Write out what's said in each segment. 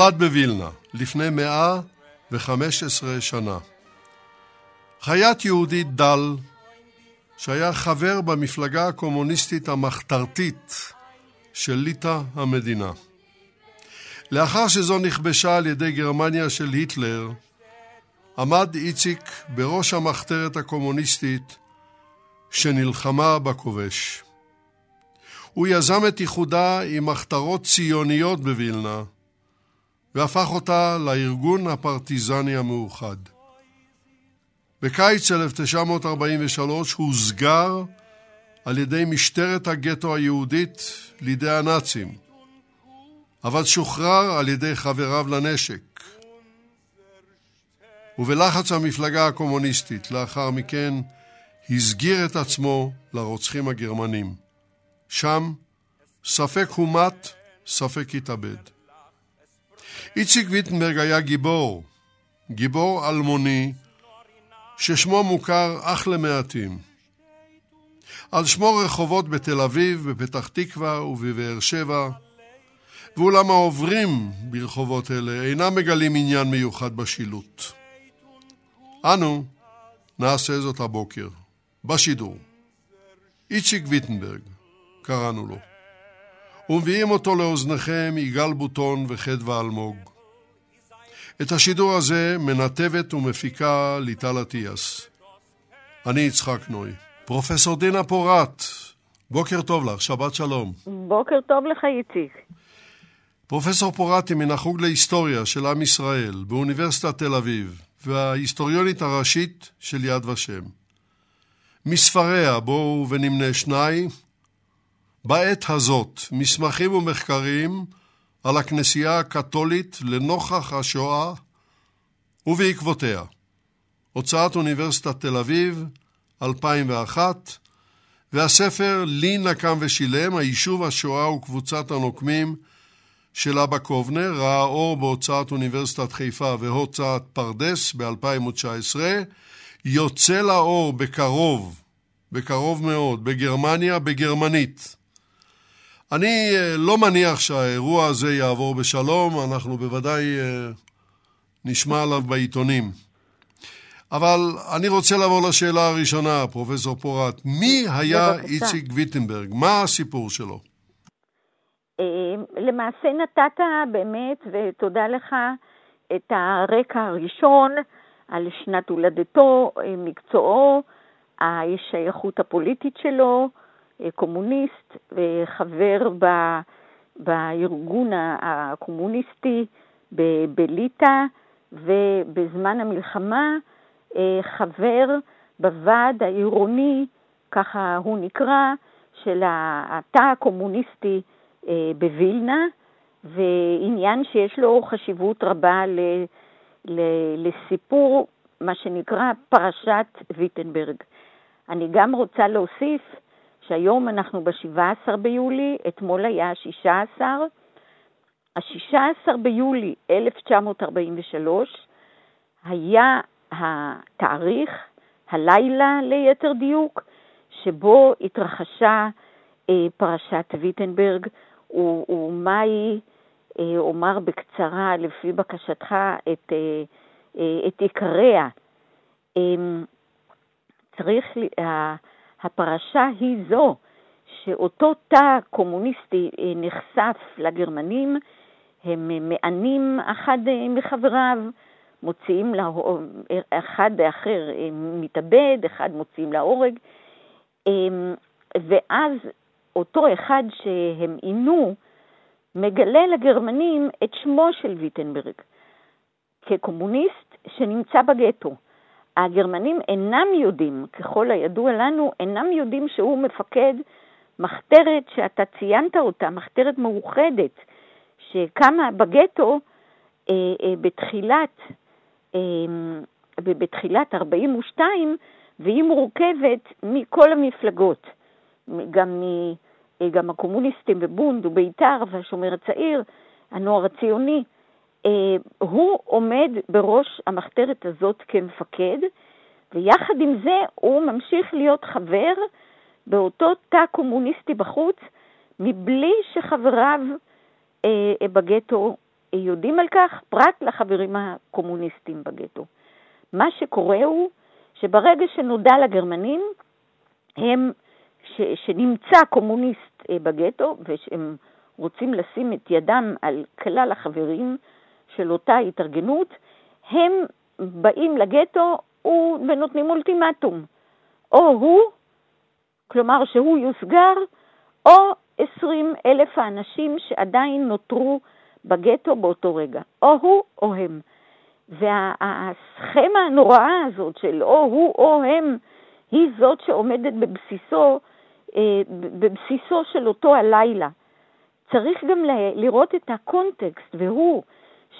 נולד בווילנה לפני מאה וחמש עשרה שנה. חייט יהודי דל, שהיה חבר במפלגה הקומוניסטית המחתרתית של ליטא המדינה. לאחר שזו נכבשה על ידי גרמניה של היטלר, עמד איציק בראש המחתרת הקומוניסטית שנלחמה בכובש. הוא יזם את איחודה עם מחתרות ציוניות בווילנה, והפך אותה לארגון הפרטיזני המאוחד. בקיץ 1943 הוסגר על ידי משטרת הגטו היהודית לידי הנאצים, אבל שוחרר על ידי חבריו לנשק. ובלחץ המפלגה הקומוניסטית לאחר מכן הסגיר את עצמו לרוצחים הגרמנים. שם ספק הומת, ספק התאבד. איציק ויטנברג היה גיבור, גיבור אלמוני, ששמו מוכר אך למעטים. על שמו רחובות בתל אביב, בפתח תקווה ובבאר שבע, ואולם העוברים ברחובות אלה אינם מגלים עניין מיוחד בשילוט. אנו נעשה זאת הבוקר, בשידור. איציק ויטנברג, קראנו לו. ומביאים אותו לאוזניכם יגאל בוטון וחדווה אלמוג. את השידור הזה מנתבת ומפיקה ליטל אטיאס. אני יצחק נוי. פרופסור דינה פורת, בוקר טוב לך, שבת שלום. בוקר טוב לך, איציק. פרופסור פורת היא מן החוג להיסטוריה של עם ישראל באוניברסיטת תל אביב, וההיסטוריונית הראשית של יד ושם. מספריה, בואו ונמנה שניים, בעת הזאת מסמכים ומחקרים על הכנסייה הקתולית לנוכח השואה ובעקבותיה. הוצאת אוניברסיטת תל אביב, 2001, והספר "לי נקם ושילם, היישוב השואה וקבוצת הנוקמים" של אבא קובנר, ראה אור בהוצאת אוניברסיטת חיפה והוצאת פרדס ב-2019, יוצא לאור בקרוב, בקרוב מאוד, בגרמניה, בגרמנית. אני לא מניח שהאירוע הזה יעבור בשלום, אנחנו בוודאי נשמע עליו בעיתונים. אבל אני רוצה לעבור לשאלה הראשונה, פרופסור פורת. מי היה בבקשה. איציק ויטנברג? מה הסיפור שלו? למעשה נתת באמת, ותודה לך, את הרקע הראשון על שנת הולדתו, מקצועו, השייכות הפוליטית שלו, קומוניסט וחבר ב, בארגון הקומוניסטי בליטא, ובזמן המלחמה חבר בוועד העירוני, ככה הוא נקרא, של התא הקומוניסטי בווילנה, ועניין שיש לו חשיבות רבה ל, ל, לסיפור, מה שנקרא פרשת ויטנברג. אני גם רוצה להוסיף שהיום אנחנו ב-17 ביולי, אתמול היה ה-16. ה-16 ביולי 1943 היה התאריך, הלילה ליתר דיוק, שבו התרחשה אה, פרשת ויטנברג, ומהי, אה, אומר בקצרה, לפי בקשתך, את, אה, אה, את עיקריה. אה, צריך, אה, הפרשה היא זו שאותו תא קומוניסטי אה, נחשף לגרמנים, הם מענים אחד אה, מחבריו, מוציאים לה, אחד אחר אה, מתאבד, אחד מוציאים להורג, ואז אותו אחד שהם עינו מגלה לגרמנים את שמו של ויטנברג כקומוניסט שנמצא בגטו. הגרמנים אינם יודעים, ככל הידוע לנו, אינם יודעים שהוא מפקד מחתרת שאתה ציינת אותה, מחתרת מאוחדת, שקמה בגטו אה, אה, בתחילת, אה, בתחילת 42, והיא מורכבת מכל המפלגות, גם, מ, גם הקומוניסטים בבונד ובית"ר והשומר הצעיר, הנוער הציוני. הוא עומד בראש המחתרת הזאת כמפקד, ויחד עם זה הוא ממשיך להיות חבר באותו תא קומוניסטי בחוץ, מבלי שחבריו בגטו יודעים על כך פרט לחברים הקומוניסטים בגטו. מה שקורה הוא שברגע שנודע לגרמנים, הם, ש, שנמצא קומוניסט אה, בגטו ושהם רוצים לשים את ידם על כלל החברים של אותה התארגנות, הם באים לגטו ונותנים אולטימטום. או הוא, כלומר שהוא יוסגר, או 20 אלף האנשים שעדיין נותרו בגטו באותו רגע, או הוא או הם. והסכמה הנוראה הזאת של או הוא או הם, היא זאת שעומדת בבסיסו, אה, בבסיסו של אותו הלילה. צריך גם לראות את הקונטקסט, והוא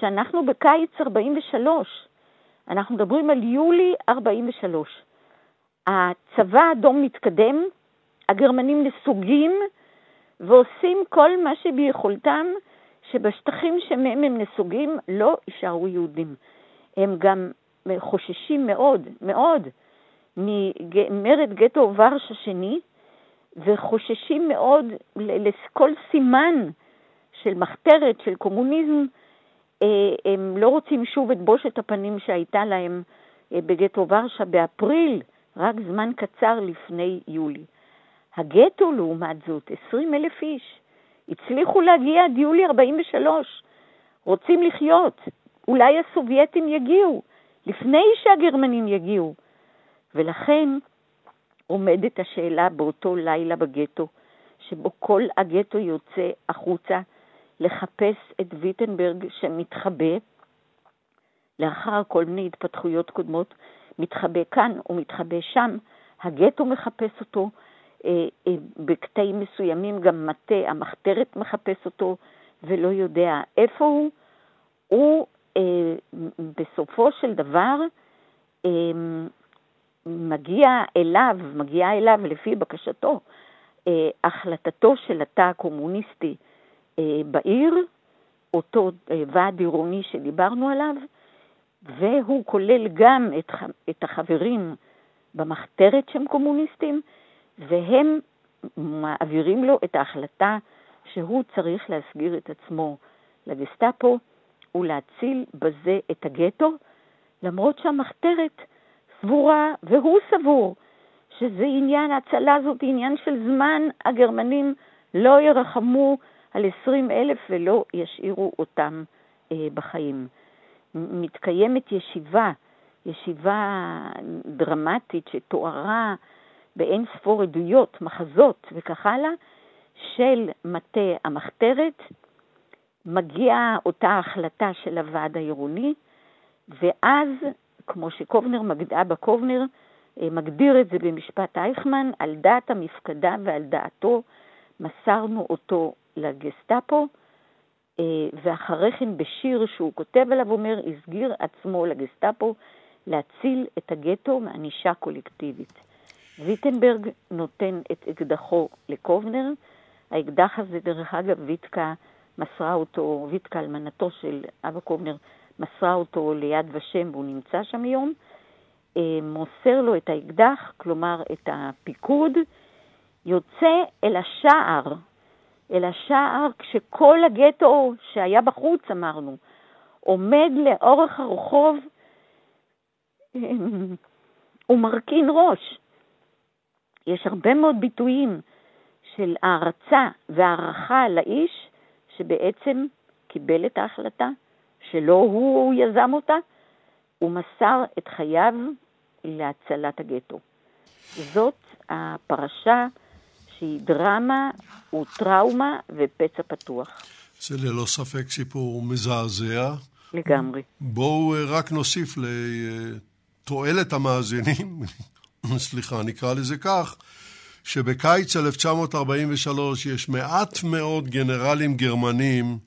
שאנחנו בקיץ 43, אנחנו מדברים על יולי 43. הצבא האדום מתקדם, הגרמנים נסוגים ועושים כל מה שביכולתם שבשטחים שמהם הם נסוגים לא יישארו יהודים. הם גם חוששים מאוד, מאוד, ממרד גטו ורשה שני, וחוששים מאוד לכל סימן של מחתרת, של קומוניזם, הם לא רוצים שוב את בושת הפנים שהייתה להם אה, בגטו ורשה באפריל, רק זמן קצר לפני יולי. הגטו, לעומת זאת, 20 אלף איש, הצליחו להגיע עד יולי 43, רוצים לחיות. אולי הסובייטים יגיעו, לפני שהגרמנים יגיעו. ולכן עומדת השאלה באותו לילה בגטו, שבו כל הגטו יוצא החוצה לחפש את ויטנברג שמתחבא, לאחר כל מיני התפתחויות קודמות, מתחבא כאן ומתחבא שם, הגטו מחפש אותו, אה, אה, בקטעים מסוימים גם מטה המחתרת מחפש אותו ולא יודע איפה הוא. הוא אה, בסופו של דבר מגיע אליו, מגיעה אליו לפי בקשתו, החלטתו של התא הקומוניסטי בעיר, אותו ועד עירוני שדיברנו עליו, והוא כולל גם את, את החברים במחתרת שהם קומוניסטים, והם מעבירים לו את ההחלטה שהוא צריך להסגיר את עצמו לגסטאפו ולהציל בזה את הגטו, למרות שהמחתרת סבורה, והוא סבור, שזה עניין, ההצלה הזאת היא עניין של זמן, הגרמנים לא ירחמו על 20 אלף ולא ישאירו אותם אה, בחיים. מתקיימת ישיבה, ישיבה דרמטית שתוארה באין ספור עדויות, מחזות וכך הלאה, של מטה המחתרת, מגיעה אותה החלטה של הוועד העירוני, ואז, כמו שקובנר, אבא קובנר, אה, מגדיר את זה במשפט אייכמן, על דעת המפקדה ועל דעתו מסרנו אותו לגסטאפו, אה, ואחרי כן בשיר שהוא כותב עליו אומר, הסגיר עצמו לגסטאפו להציל את הגטו מענישה קולקטיבית. ויטנברג נותן את אקדחו לקובנר. האקדח הזה, דרך אגב, ויטקה מסרה אותו, ויטקה, אלמנתו של אבא קובנר, מסרה אותו ליד ושם והוא נמצא שם היום. אה, מוסר לו את האקדח, כלומר את הפיקוד, יוצא אל השער, אל השער כשכל הגטו שהיה בחוץ, אמרנו, עומד לאורך הרחוב ומרכין ראש. יש הרבה מאוד ביטויים של הערצה והערכה לאיש שבעצם קיבל את ההחלטה, שלא הוא יזם אותה, הוא מסר את חייו להצלת הגטו. זאת הפרשה שהיא דרמה, הוא טראומה ופצע פתוח. זה ללא ספק סיפור מזעזע. לגמרי. בואו רק נוסיף לתועלת המאזינים סליחה, נקרא לזה כך, שבקיץ 1943 יש מעט מאוד גנרלים גרמנים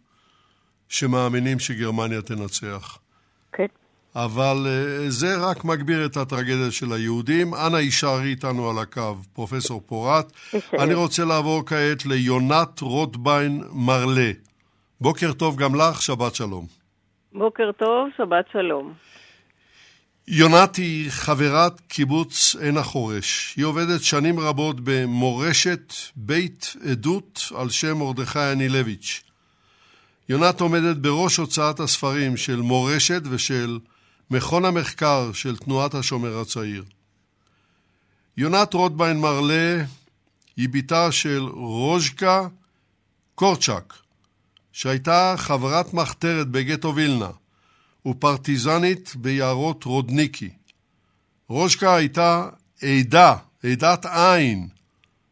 שמאמינים שגרמניה תנצח. כן. אבל uh, זה רק מגביר את הטרגדיה של היהודים. אנא יישארי איתנו על הקו, פרופסור פורט. אני רוצה לעבור כעת ליונת רוטביין מרלה. בוקר טוב גם לך, שבת שלום. בוקר טוב, שבת שלום. יונת היא חברת קיבוץ עין החורש. היא עובדת שנים רבות במורשת בית עדות על שם מרדכי אנילביץ'. יונת עומדת בראש הוצאת הספרים של מורשת ושל מכון המחקר של תנועת השומר הצעיר. יונת רוטביין מרלה היא בתה של רוז'קה קורצ'אק, שהייתה חברת מחתרת בגטו וילנה ופרטיזנית ביערות רודניקי. רוז'קה הייתה עדה, עדת עין,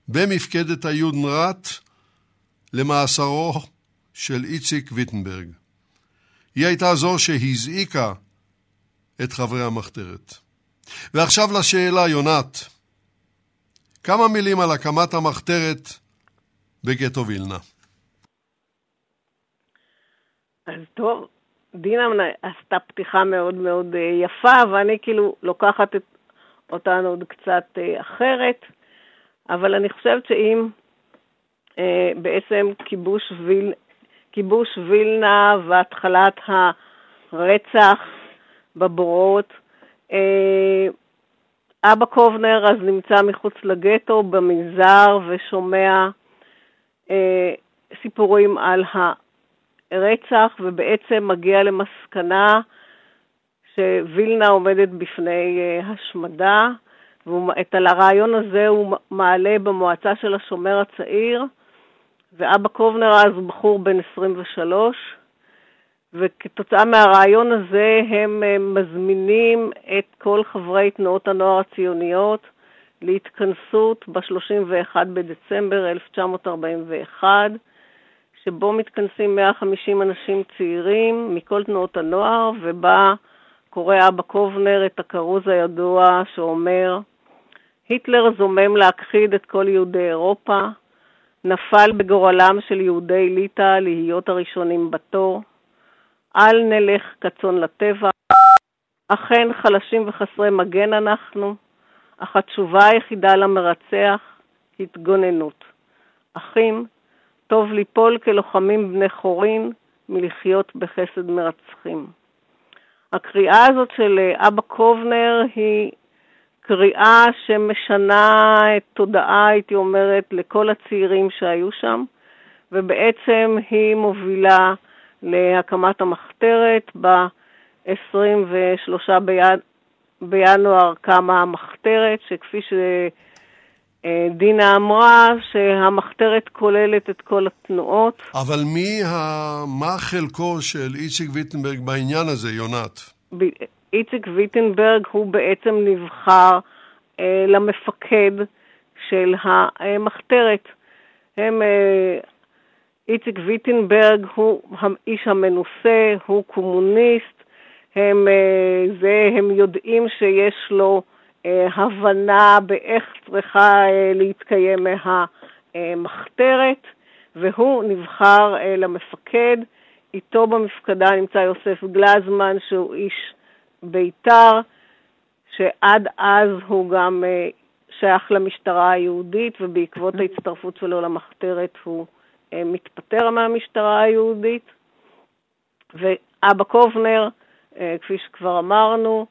במפקדת היודנראט למאסרו של איציק ויטנברג. היא הייתה זו שהזעיקה את חברי המחתרת. ועכשיו לשאלה, יונת. כמה מילים על הקמת המחתרת בגטו וילנה. אז טוב, דינה עשתה פתיחה מאוד מאוד אה, יפה, ואני כאילו לוקחת את, אותנו עוד קצת אה, אחרת, אבל אני חושבת שאם אה, בעצם כיבוש, ויל, כיבוש וילנה והתחלת הרצח בבורות, אה, אבא קובנר אז נמצא מחוץ לגטו במנזר ושומע אה, סיפורים על הרצח ובעצם מגיע למסקנה שווילנה עומדת בפני אה, השמדה ואת הרעיון הזה הוא מעלה במועצה של השומר הצעיר ואבא קובנר אז הוא בחור בן 23 וכתוצאה מהרעיון הזה הם אה, מזמינים את כל חברי תנועות הנוער הציוניות להתכנסות ב-31 בדצמבר 1941, שבו מתכנסים 150 אנשים צעירים מכל תנועות הנוער, ובה קורא אבא קובנר את הכרוז הידוע שאומר, היטלר זומם להכחיד את כל יהודי אירופה, נפל בגורלם של יהודי ליטא להיות הראשונים בתור, אל נלך כצאן לטבע. אכן חלשים וחסרי מגן אנחנו, אך התשובה היחידה למרצח, התגוננות. אחים, טוב ליפול כלוחמים בני חורין מלחיות בחסד מרצחים. הקריאה הזאת של אה, אבא קובנר היא קריאה שמשנה את תודעה, הייתי אומרת, לכל הצעירים שהיו שם, ובעצם היא מובילה להקמת המחתרת. ב-23 בינואר קמה המחתרת, שכפי שדינה אמרה, שהמחתרת כוללת את כל התנועות. אבל מי, ה... מה חלקו של איציק ויטנברג בעניין הזה, יונת? ב... איציק ויטנברג הוא בעצם נבחר אה, למפקד של המחתרת. הם אה, איציק ויטנברג הוא האיש המנוסה, הוא קומוניסט, הם, אה, זה, הם יודעים שיש לו אה, הבנה באיך צריכה אה, להתקיים מהמחתרת, והוא נבחר למפקד. איתו במפקדה נמצא יוסף גלזמן, שהוא איש בית"ר, שעד אז הוא גם שייך למשטרה היהודית, ובעקבות ההצטרפות שלו למחתרת הוא מתפטר מהמשטרה היהודית, ואבא קובנר, אה, כפי שכבר אמרנו,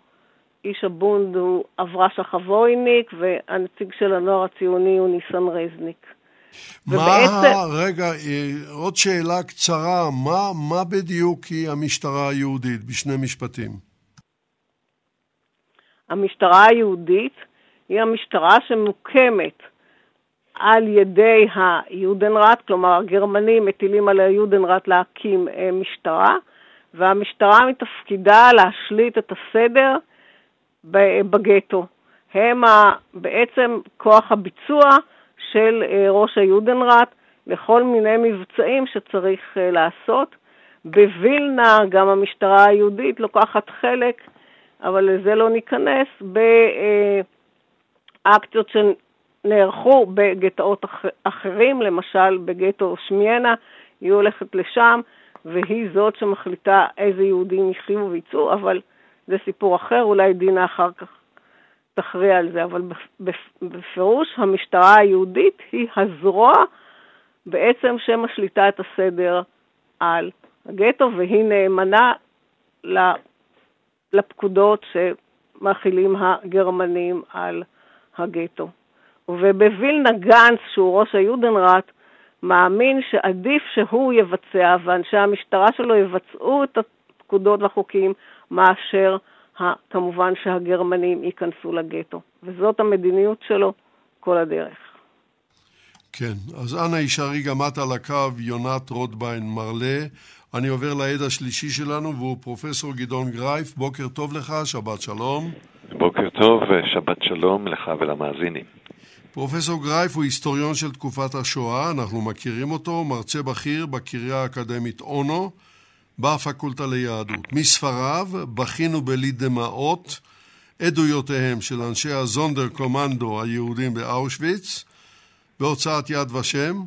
איש הבונד הוא אברשה חבויניק, והנציג של הנוער הציוני הוא ניסן רזניק. מה, ובעצם... רגע, אה, עוד שאלה קצרה, מה, מה בדיוק היא המשטרה היהודית בשני משפטים? המשטרה היהודית היא המשטרה שמוקמת על ידי היודנראט, כלומר הגרמנים מטילים על היודנראט להקים אה, משטרה, והמשטרה מתפקידה להשליט את הסדר בגטו. הם בעצם כוח הביצוע של אה, ראש היודנראט לכל מיני מבצעים שצריך אה, לעשות. בווילנה גם המשטרה היהודית לוקחת חלק, אבל לזה לא ניכנס, באקציות נערכו בגטאות אחרים, למשל בגטו שמיינה, היא הולכת לשם, והיא זאת שמחליטה איזה יהודים יחיו ויצאו, אבל זה סיפור אחר, אולי דינה אחר כך תכריע על זה, אבל בפירוש המשטרה היהודית היא הזרוע בעצם שמשליטה את הסדר על הגטו, והיא נאמנה לפקודות שמכילים הגרמנים על הגטו. ובווילנה גנץ, שהוא ראש היודנראט, מאמין שעדיף שהוא יבצע ואנשי המשטרה שלו יבצעו את הפקודות והחוקים מאשר כמובן שהגרמנים ייכנסו לגטו. וזאת המדיניות שלו כל הדרך. כן, אז אנא יישארי גם את על הקו, יונת רוטביין מרלה. אני עובר לעד השלישי שלנו, והוא פרופסור גדעון גרייף. בוקר טוב לך, שבת שלום. בוקר טוב ושבת שלום לך ולמאזינים. פרופסור גרייף הוא היסטוריון של תקופת השואה, אנחנו מכירים אותו, מרצה בכיר בקריה האקדמית אונו, בפקולטה ליהדות. מספריו, בכינו בלי דמעות, עדויותיהם של אנשי הזונדר קומנדו היהודים באושוויץ, בהוצאת יד ושם,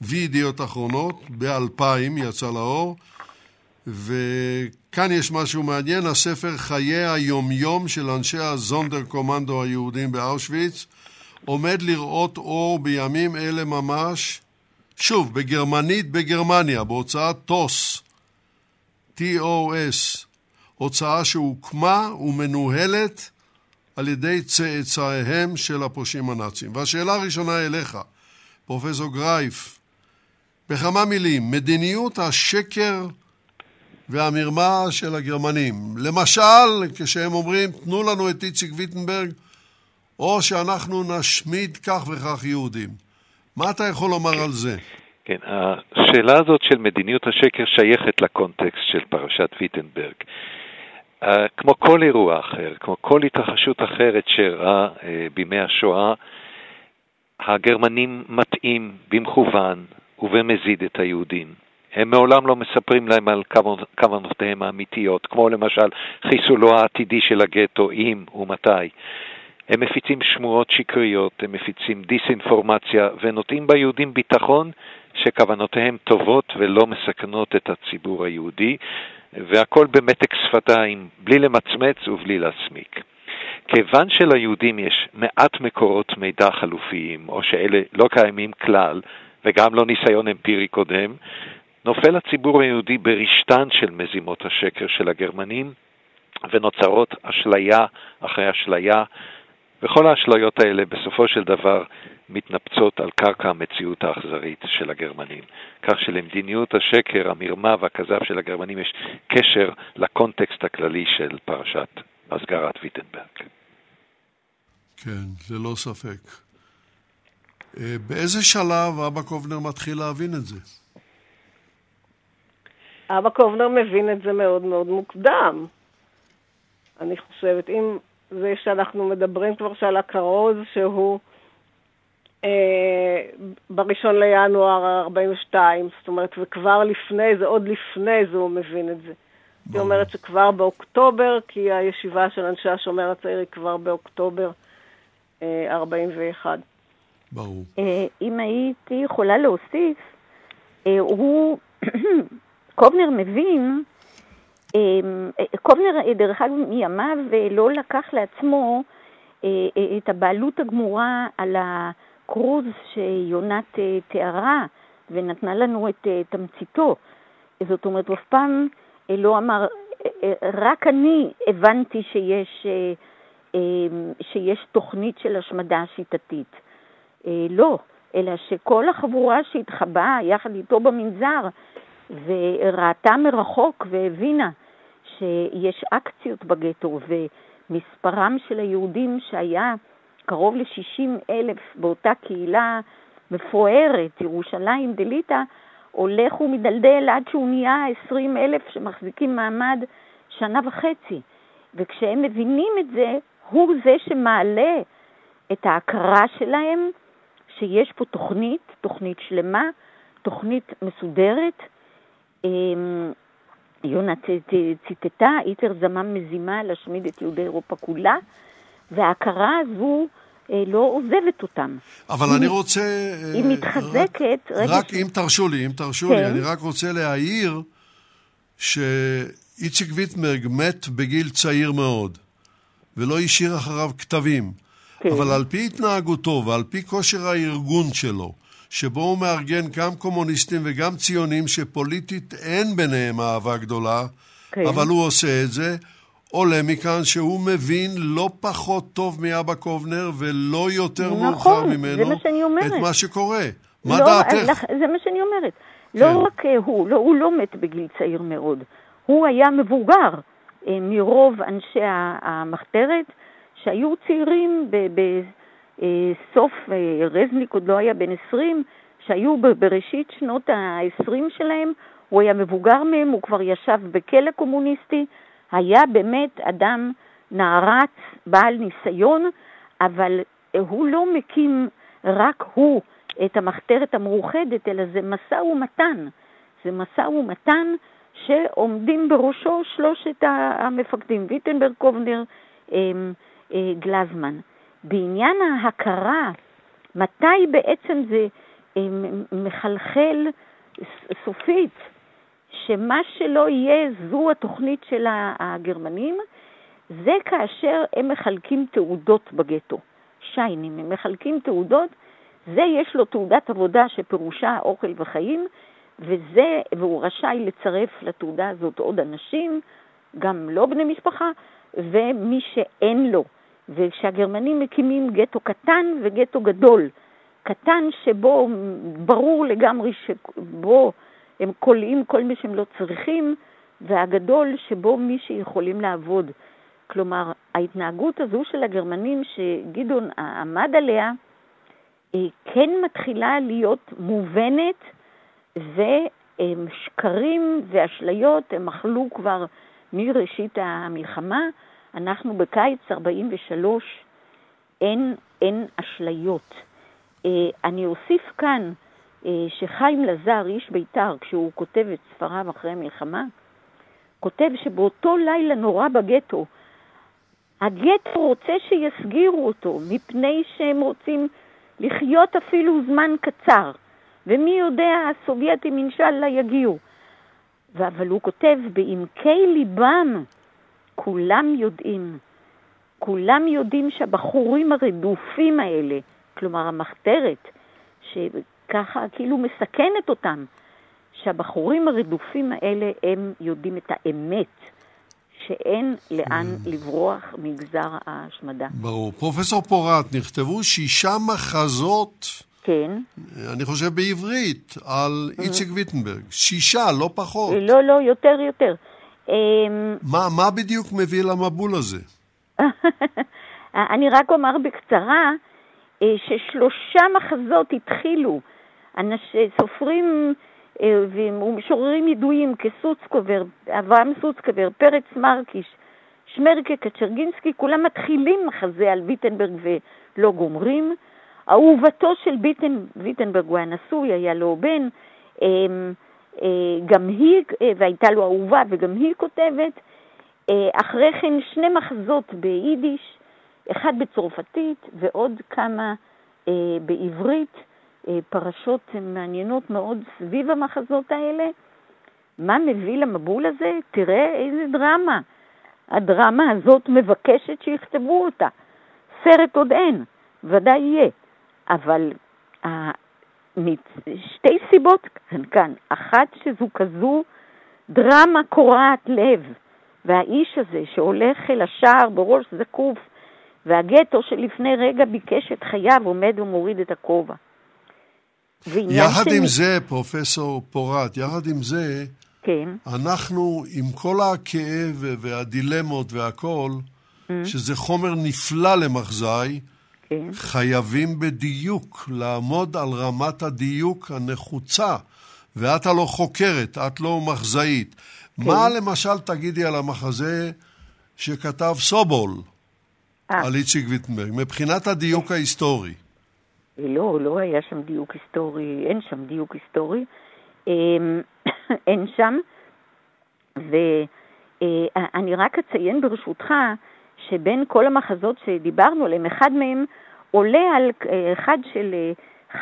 וידיעות אחרונות, ב-2000 יצא לאור, וכאן יש משהו מעניין, הספר חיי היומיום של אנשי הזונדר קומנדו היהודים באושוויץ, עומד לראות אור בימים אלה ממש, שוב, בגרמנית בגרמניה, בהוצאת טוס, T-O-S, הוצאה שהוקמה ומנוהלת על ידי צאצאיהם של הפושעים הנאצים. והשאלה הראשונה אליך, פרופסור גרייף, בכמה מילים, מדיניות השקר והמרמה של הגרמנים. למשל, כשהם אומרים, תנו לנו את איציק ויטנברג, או שאנחנו נשמיד כך וכך יהודים. מה אתה יכול לומר על זה? כן, השאלה הזאת של מדיניות השקר שייכת לקונטקסט של פרשת ויטנברג. Uh, כמו כל אירוע אחר, כמו כל התרחשות אחרת שאירעה uh, בימי השואה, הגרמנים מטעים במכוון ובמזיד את היהודים. הם מעולם לא מספרים להם על כוונותיהם האמיתיות, כמו למשל חיסולו העתידי של הגטו, אם ומתי. הם מפיצים שמועות שקריות, הם מפיצים דיסאינפורמציה ונותנים ביהודים ביטחון שכוונותיהם טובות ולא מסכנות את הציבור היהודי, והכל במתק שפתיים, בלי למצמץ ובלי להסמיק. כיוון שליהודים יש מעט מקורות מידע חלופיים, או שאלה לא קיימים כלל, וגם לא ניסיון אמפירי קודם, נופל הציבור היהודי ברשתן של מזימות השקר של הגרמנים, ונוצרות אשליה אחרי אשליה, וכל האשליות האלה בסופו של דבר מתנפצות על קרקע המציאות האכזרית של הגרמנים. כך שלמדיניות השקר, המרמה והכזב של הגרמנים יש קשר לקונטקסט הכללי של פרשת הסגרת ויטנברג. כן, ללא ספק. אה, באיזה שלב אבא קובנר מתחיל להבין את זה? אבא קובנר מבין את זה מאוד מאוד מוקדם. אני חושבת, אם זה שאנחנו מדברים כבר שעל הכרוז שהוא אה, בראשון לינואר 42, זאת אומרת, וכבר לפני זה, עוד לפני זה הוא מבין את זה. היא אומרת שכבר באוקטובר, כי הישיבה של אנשי השומר הצעיר היא כבר באוקטובר 41. ברור. אה, אם הייתי יכולה להוסיף, אה, הוא, קובנר מבין, אה, קובנר, דרך אגב, מימיו לא לקח לעצמו את הבעלות הגמורה על הקרוז שיונת תיארה ונתנה לנו את תמציתו. זאת אומרת, הוא אף פעם לא אמר, רק אני הבנתי שיש, שיש תוכנית של השמדה שיטתית. אה, לא, אלא שכל החבורה שהתחבאה יחד איתו במנזר וראתה מרחוק והבינה שיש אקציות בגטו ומספרם של היהודים שהיה קרוב ל-60 אלף באותה קהילה מפוארת, ירושלים דליטא, הולך ומדלדל עד שהוא נהיה 20 אלף שמחזיקים מעמד שנה וחצי. וכשהם מבינים את זה, הוא זה שמעלה את ההכרה שלהם שיש פה תוכנית, תוכנית שלמה, תוכנית מסודרת. יונה ציטטה, היטר זמם מזימה להשמיד את יהודי אירופה כולה, וההכרה הזו אה, לא עוזבת אותם. אבל אני רוצה... היא אה, מתחזקת... רק, רק אם תרשו לי, אם תרשו כן. לי, אני רק רוצה להעיר שאיציק ויטמרג מת בגיל צעיר מאוד, ולא השאיר אחריו כתבים. כן. אבל על פי התנהגותו ועל פי כושר הארגון שלו, שבו הוא מארגן גם קומוניסטים וגם ציונים שפוליטית אין ביניהם אהבה גדולה, כן. אבל הוא עושה את זה, עולה מכאן שהוא מבין לא פחות טוב מאבא קובנר ולא יותר נכון, מאוחר ממנו מה את מה שקורה. מה לא, דעתך? זה מה שאני אומרת. כן. לא רק אה, הוא, לא, הוא לא מת בגיל צעיר מאוד. הוא היה מבוגר אה, מרוב אנשי המחתרת, שהיו צעירים בסוף, רזניק עוד לא היה בן 20, שהיו בראשית שנות ה-20 שלהם, הוא היה מבוגר מהם, הוא כבר ישב בכלא קומוניסטי, היה באמת אדם נערץ, בעל ניסיון, אבל אה, הוא לא מקים רק הוא את המחתרת המאוחדת, אלא זה משא ומתן. זה משא ומתן שעומדים בראשו שלושת המפקדים, ויטנברג, קובנר, אמ, אה, גלזמן. בעניין ההכרה, מתי בעצם זה אמ, מחלחל סופית, שמה שלא יהיה זו התוכנית של הגרמנים, זה כאשר הם מחלקים תעודות בגטו. שיינים, הם מחלקים תעודות, זה יש לו תעודת עבודה שפירושה אוכל וחיים, וזה, והוא רשאי לצרף לתעודה הזאת עוד אנשים, גם לא בני משפחה, ומי שאין לו. וכשהגרמנים מקימים גטו קטן וגטו גדול, קטן שבו ברור לגמרי שבו הם כולאים כל מי שהם לא צריכים, והגדול שבו מי שיכולים לעבוד. כלומר, ההתנהגות הזו של הגרמנים שגדעון עמד עליה, היא כן מתחילה להיות מובנת, ושקרים ואשליות הם אכלו כבר מראשית המלחמה. אנחנו בקיץ 43, אין, אין אשליות. אה, אני אוסיף כאן אה, שחיים לזר, איש בית"ר, כשהוא כותב את ספריו אחרי המלחמה, כותב שבאותו לילה נורא בגטו, הגטו רוצה שיסגירו אותו, מפני שהם רוצים לחיות אפילו זמן קצר, ומי יודע, הסובייטים אינשאללה יגיעו. אבל הוא כותב, בעמקי ליבם כולם יודעים, כולם יודעים שהבחורים הרדופים האלה, כלומר המחתרת, שככה כאילו מסכנת אותם, שהבחורים הרדופים האלה הם יודעים את האמת, שאין לאן לברוח מגזר ההשמדה. ברור. פרופסור פורט, נכתבו שישה מחזות, כן. אני חושב בעברית, על איציק ויטנברג. שישה, לא פחות. לא, לא, יותר, יותר. אמ, מה, מה בדיוק מביא למבול הזה? אני רק אומר בקצרה אה, ששלושה מחזות התחילו. אנש, סופרים אה, ומשוררים ידועים כסוצקובר, אברהם סוצקובר, פרץ מרקיש, שמרקה, קצ'רגינסקי, כולם מתחילים מחזה על ויטנברג ולא גומרים. אהובתו של ביטן, ויטנברג הוא היה נשוי, היה לו בן, אה, גם היא, והייתה לו אהובה וגם היא כותבת. אחרי כן שני מחזות ביידיש, אחד בצרפתית ועוד כמה בעברית. פרשות מעניינות מאוד סביב המחזות האלה. מה מביא למבול הזה? תראה איזה דרמה. הדרמה הזאת מבקשת שיכתבו אותה. סרט עוד אין, ודאי יהיה. אבל שתי סיבות כאן. אחת שזו כזו דרמה קורעת לב, והאיש הזה שהולך אל השער בראש זקוף, והגטו שלפני רגע ביקש את חייו עומד ומוריד את הכובע. יחד עם זה, פרופסור פורט, יחד עם זה, כן. אנחנו, עם כל הכאב והדילמות והכל, mm. שזה חומר נפלא למחזאי, כן. חייבים בדיוק לעמוד על רמת הדיוק הנחוצה. ואת הלא חוקרת, את לא מחזאית. כן. מה למשל תגידי על המחזה שכתב סובול 아. על איציק ויטנברג, מבחינת הדיוק ההיסטורי? לא, לא היה שם דיוק היסטורי, אין שם דיוק היסטורי, אין שם. ואני רק אציין ברשותך שבין כל המחזות שדיברנו עליהם, אחד מהם עולה על אחד של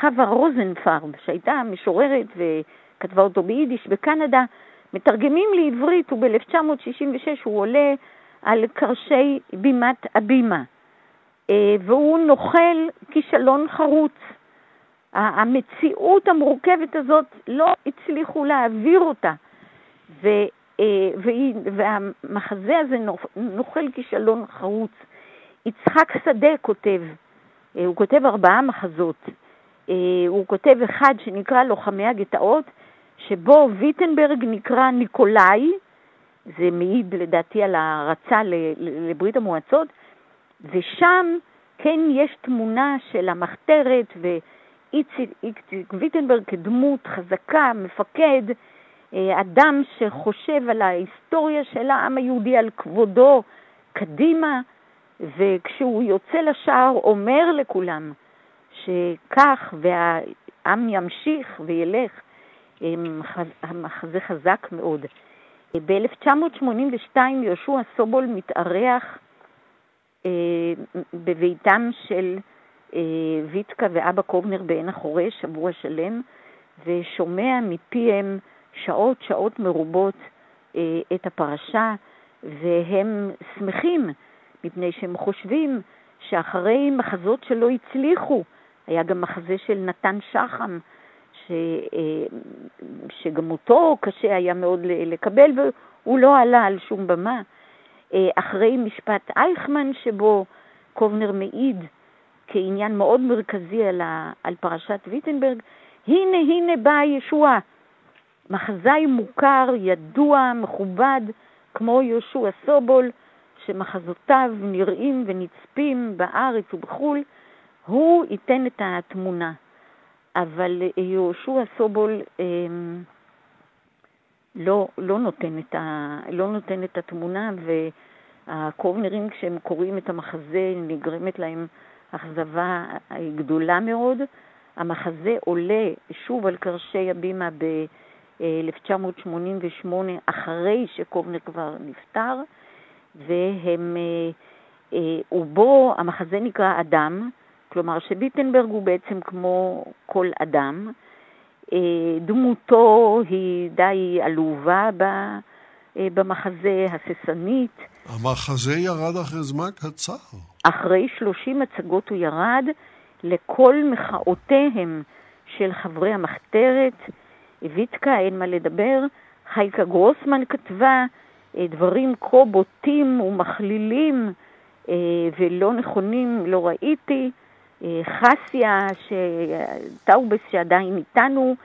חווה רוזנפרב, שהייתה משוררת וכתבה אותו ביידיש בקנדה, מתרגמים לעברית, וב-1966 הוא עולה על קרשי בימת הבימה. והוא נוחל כישלון חרוץ. המציאות המורכבת הזאת, לא הצליחו להעביר אותה, ו, והמחזה הזה נוחל כישלון חרוץ. יצחק שדה כותב, הוא כותב ארבעה מחזות, הוא כותב אחד שנקרא לוחמי הגטאות, שבו ויטנברג נקרא ניקולאי, זה מעיד לדעתי על הערצה לברית המועצות, ושם כן יש תמונה של המחתרת ואיציק ויטנברג כדמות חזקה, מפקד, אה, אדם שחושב על ההיסטוריה של העם היהודי, על כבודו קדימה, וכשהוא יוצא לשער אומר לכולם שכך והעם ימשיך וילך, המחזה חזק מאוד. ב-1982 יהושע סובול מתארח אה, בביתם של אה, ויטקה ואבא קובנר בעין החורש שבוע שלם, ושומע מפיהם שעות שעות מרובות אה, את הפרשה, והם שמחים מפני שהם חושבים שאחרי מחזות שלא הצליחו, היה גם מחזה של נתן שחם, ש, שגם אותו קשה היה מאוד לקבל, והוא לא עלה על שום במה. אחרי משפט אייכמן, שבו קובנר מעיד כעניין מאוד מרכזי על, ה, על פרשת ויטנברג, הנה הנה באה ישועה. מחזאי מוכר, ידוע, מכובד, כמו יהושע סובול, שמחזותיו נראים ונצפים בארץ ובחו"ל, הוא ייתן את התמונה. אבל יהושע סובול אה, לא, לא, נותן את ה, לא נותן את התמונה, והקובנרים, כשהם קוראים את המחזה, נגרמת להם אכזבה גדולה מאוד. המחזה עולה שוב על קרשי הבימה ב-1988, אחרי שקובנר כבר נפטר, והם, אה, אה, ובו המחזה נקרא אדם, כלומר שביטנברג הוא בעצם כמו כל אדם, אה, דמותו היא די עלובה במחזה, הססנית. המחזה ירד אחרי זמן קצר. אחרי שלושים הצגות הוא ירד לכל מחאותיהם של חברי המחתרת. ויטקה, אין מה לדבר. חייקה גרוסמן כתבה אה, דברים כה בוטים ומכלילים ולא נכונים, לא ראיתי. חסיה, טאובס שעדיין איתנו,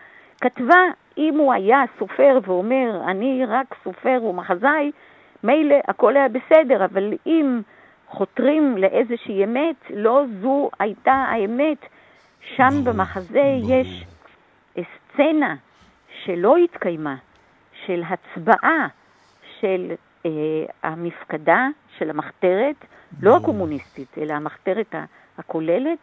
כתבה, אם הוא היה סופר ואומר, אני רק סופר ומחזאי, מילא הכל היה בסדר, אבל אם חותרים לאיזושהי אמת, לא זו הייתה האמת. שם במחזה יש סצנה שלא התקיימה, של הצבעה של אה, המפקדה, של המחתרת, לא הקומוניסטית, אלא המחתרת הכוללת,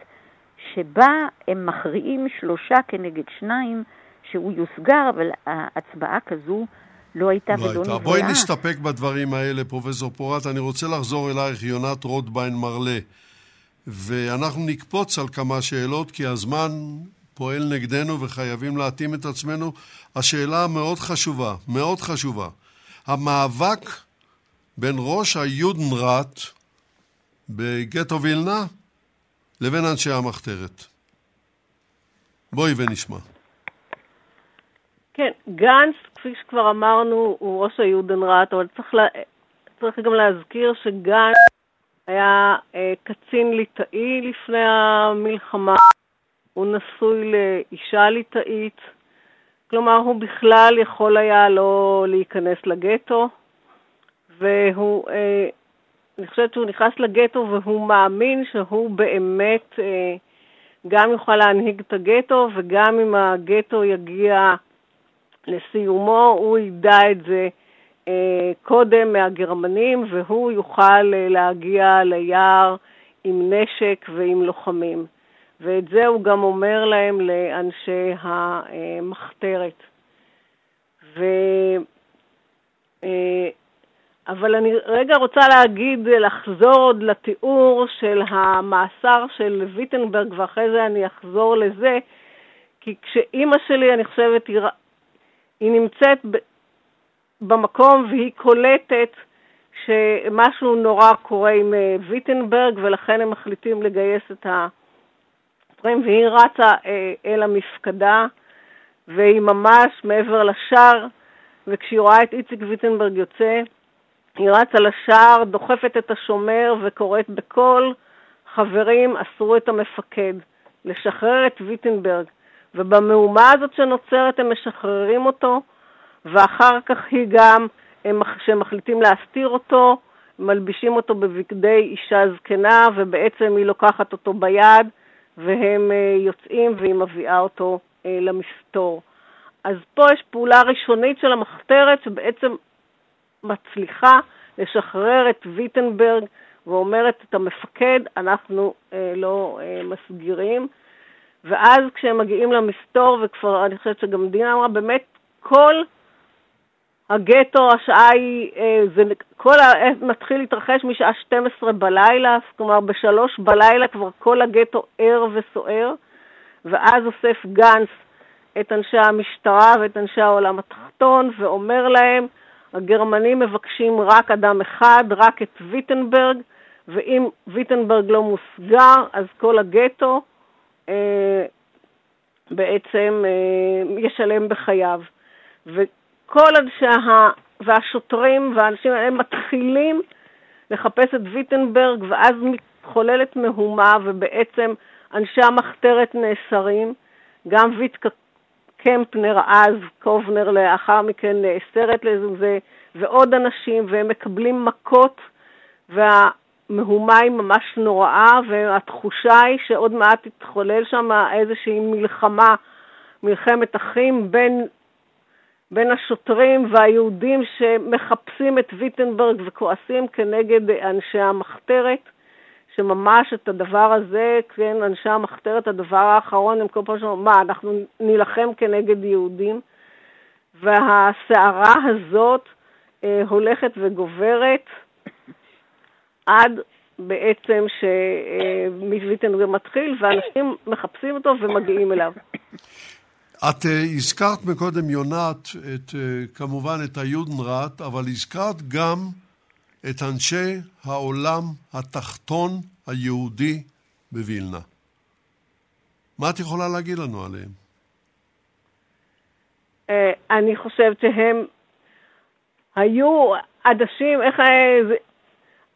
שבה הם מכריעים שלושה כנגד שניים, שהוא יוסגר, אבל הצבעה כזו לא הייתה לא ולא נבראה. בואי נסתפק בדברים האלה, פרופסור פורט. אני רוצה לחזור אלייך, יונת רוטביין מרלה. ואנחנו נקפוץ על כמה שאלות, כי הזמן פועל נגדנו וחייבים להתאים את עצמנו. השאלה מאוד חשובה, מאוד חשובה. המאבק בין ראש היודנראט בגטו וילנה לבין אנשי המחתרת. בואי ונשמע. כן, גנץ, כפי שכבר אמרנו, הוא ראש היודנראט, אבל צריך, לה, צריך גם להזכיר שגנץ היה אה, קצין ליטאי לפני המלחמה, הוא נשוי לאישה ליטאית, כלומר הוא בכלל יכול היה לא להיכנס לגטו, והוא אה, אני חושבת שהוא נכנס לגטו והוא מאמין שהוא באמת אה, גם יוכל להנהיג את הגטו, וגם אם הגטו יגיע לסיומו, הוא ידע את זה אה, קודם מהגרמנים, והוא יוכל להגיע ליער עם נשק ועם לוחמים. ואת זה הוא גם אומר להם לאנשי המחתרת. ו... אבל אני רגע רוצה להגיד, לחזור עוד לתיאור של המאסר של ויטנברג, ואחרי זה אני אחזור לזה, כי כשאימא שלי, אני חושבת, היא, היא נמצאת ב, במקום והיא קולטת שמשהו נורא קורה עם אה, ויטנברג, ולכן הם מחליטים לגייס את הדברים, והיא רצה אה, אל המפקדה, והיא ממש מעבר לשער, וכשהיא רואה את איציק ויטנברג יוצא, היא רצה לשער, דוחפת את השומר וקוראת בקול, חברים, אסרו את המפקד. לשחרר את ויטנברג, ובמהומה הזאת שנוצרת הם משחררים אותו, ואחר כך היא גם, כשהם מחליטים להסתיר אותו, מלבישים אותו בבגדי אישה זקנה, ובעצם היא לוקחת אותו ביד, והם אה, יוצאים והיא מביאה אותו אה, למסתור. אז פה יש פעולה ראשונית של המחתרת שבעצם מצליחה לשחרר את ויטנברג ואומרת את המפקד, אנחנו אה, לא אה, מסגירים. ואז כשהם מגיעים למסתור, וכבר אני חושבת שגם דינה אמרה, באמת כל הגטו, השעה היא, אה, זה, כל ה... אה, מתחיל להתרחש משעה 12 בלילה, כלומר בשלוש בלילה כבר כל הגטו ער וסוער, ואז אוסף גנץ את אנשי המשטרה ואת אנשי העולם התחתון ואומר להם, הגרמנים מבקשים רק אדם אחד, רק את ויטנברג, ואם ויטנברג לא מוסגר, אז כל הגטו אה, בעצם אה, ישלם בחייו. וכל אנשי ה... והשוטרים והאנשים האלה מתחילים לחפש את ויטנברג, ואז מתחוללת מהומה, ובעצם אנשי המחתרת נאסרים. גם ויטקה קמפנר אז, קובנר לאחר מכן נאסרת לזה, ועוד אנשים, והם מקבלים מכות, והמהומה היא ממש נוראה, והתחושה היא שעוד מעט תתחולל שם איזושהי מלחמה, מלחמת אחים בין, בין השוטרים והיהודים שמחפשים את ויטנברג וכועסים כנגד אנשי המחתרת. שממש את הדבר הזה, כן, אנשי המחתרת, הדבר האחרון, הם כל פעם שאומרים, מה, אנחנו נילחם כנגד יהודים? והסערה הזאת אה, הולכת וגוברת עד בעצם שמוויטנגר מתחיל, ואנשים מחפשים אותו ומגיעים אליו. את uh, הזכרת מקודם, יונת, את, uh, כמובן את היודנראט, אבל הזכרת גם את אנשי העולם התחתון היהודי בווילנה. מה את יכולה להגיד לנו עליהם? אה, אני חושבת שהם היו אנשים, איך...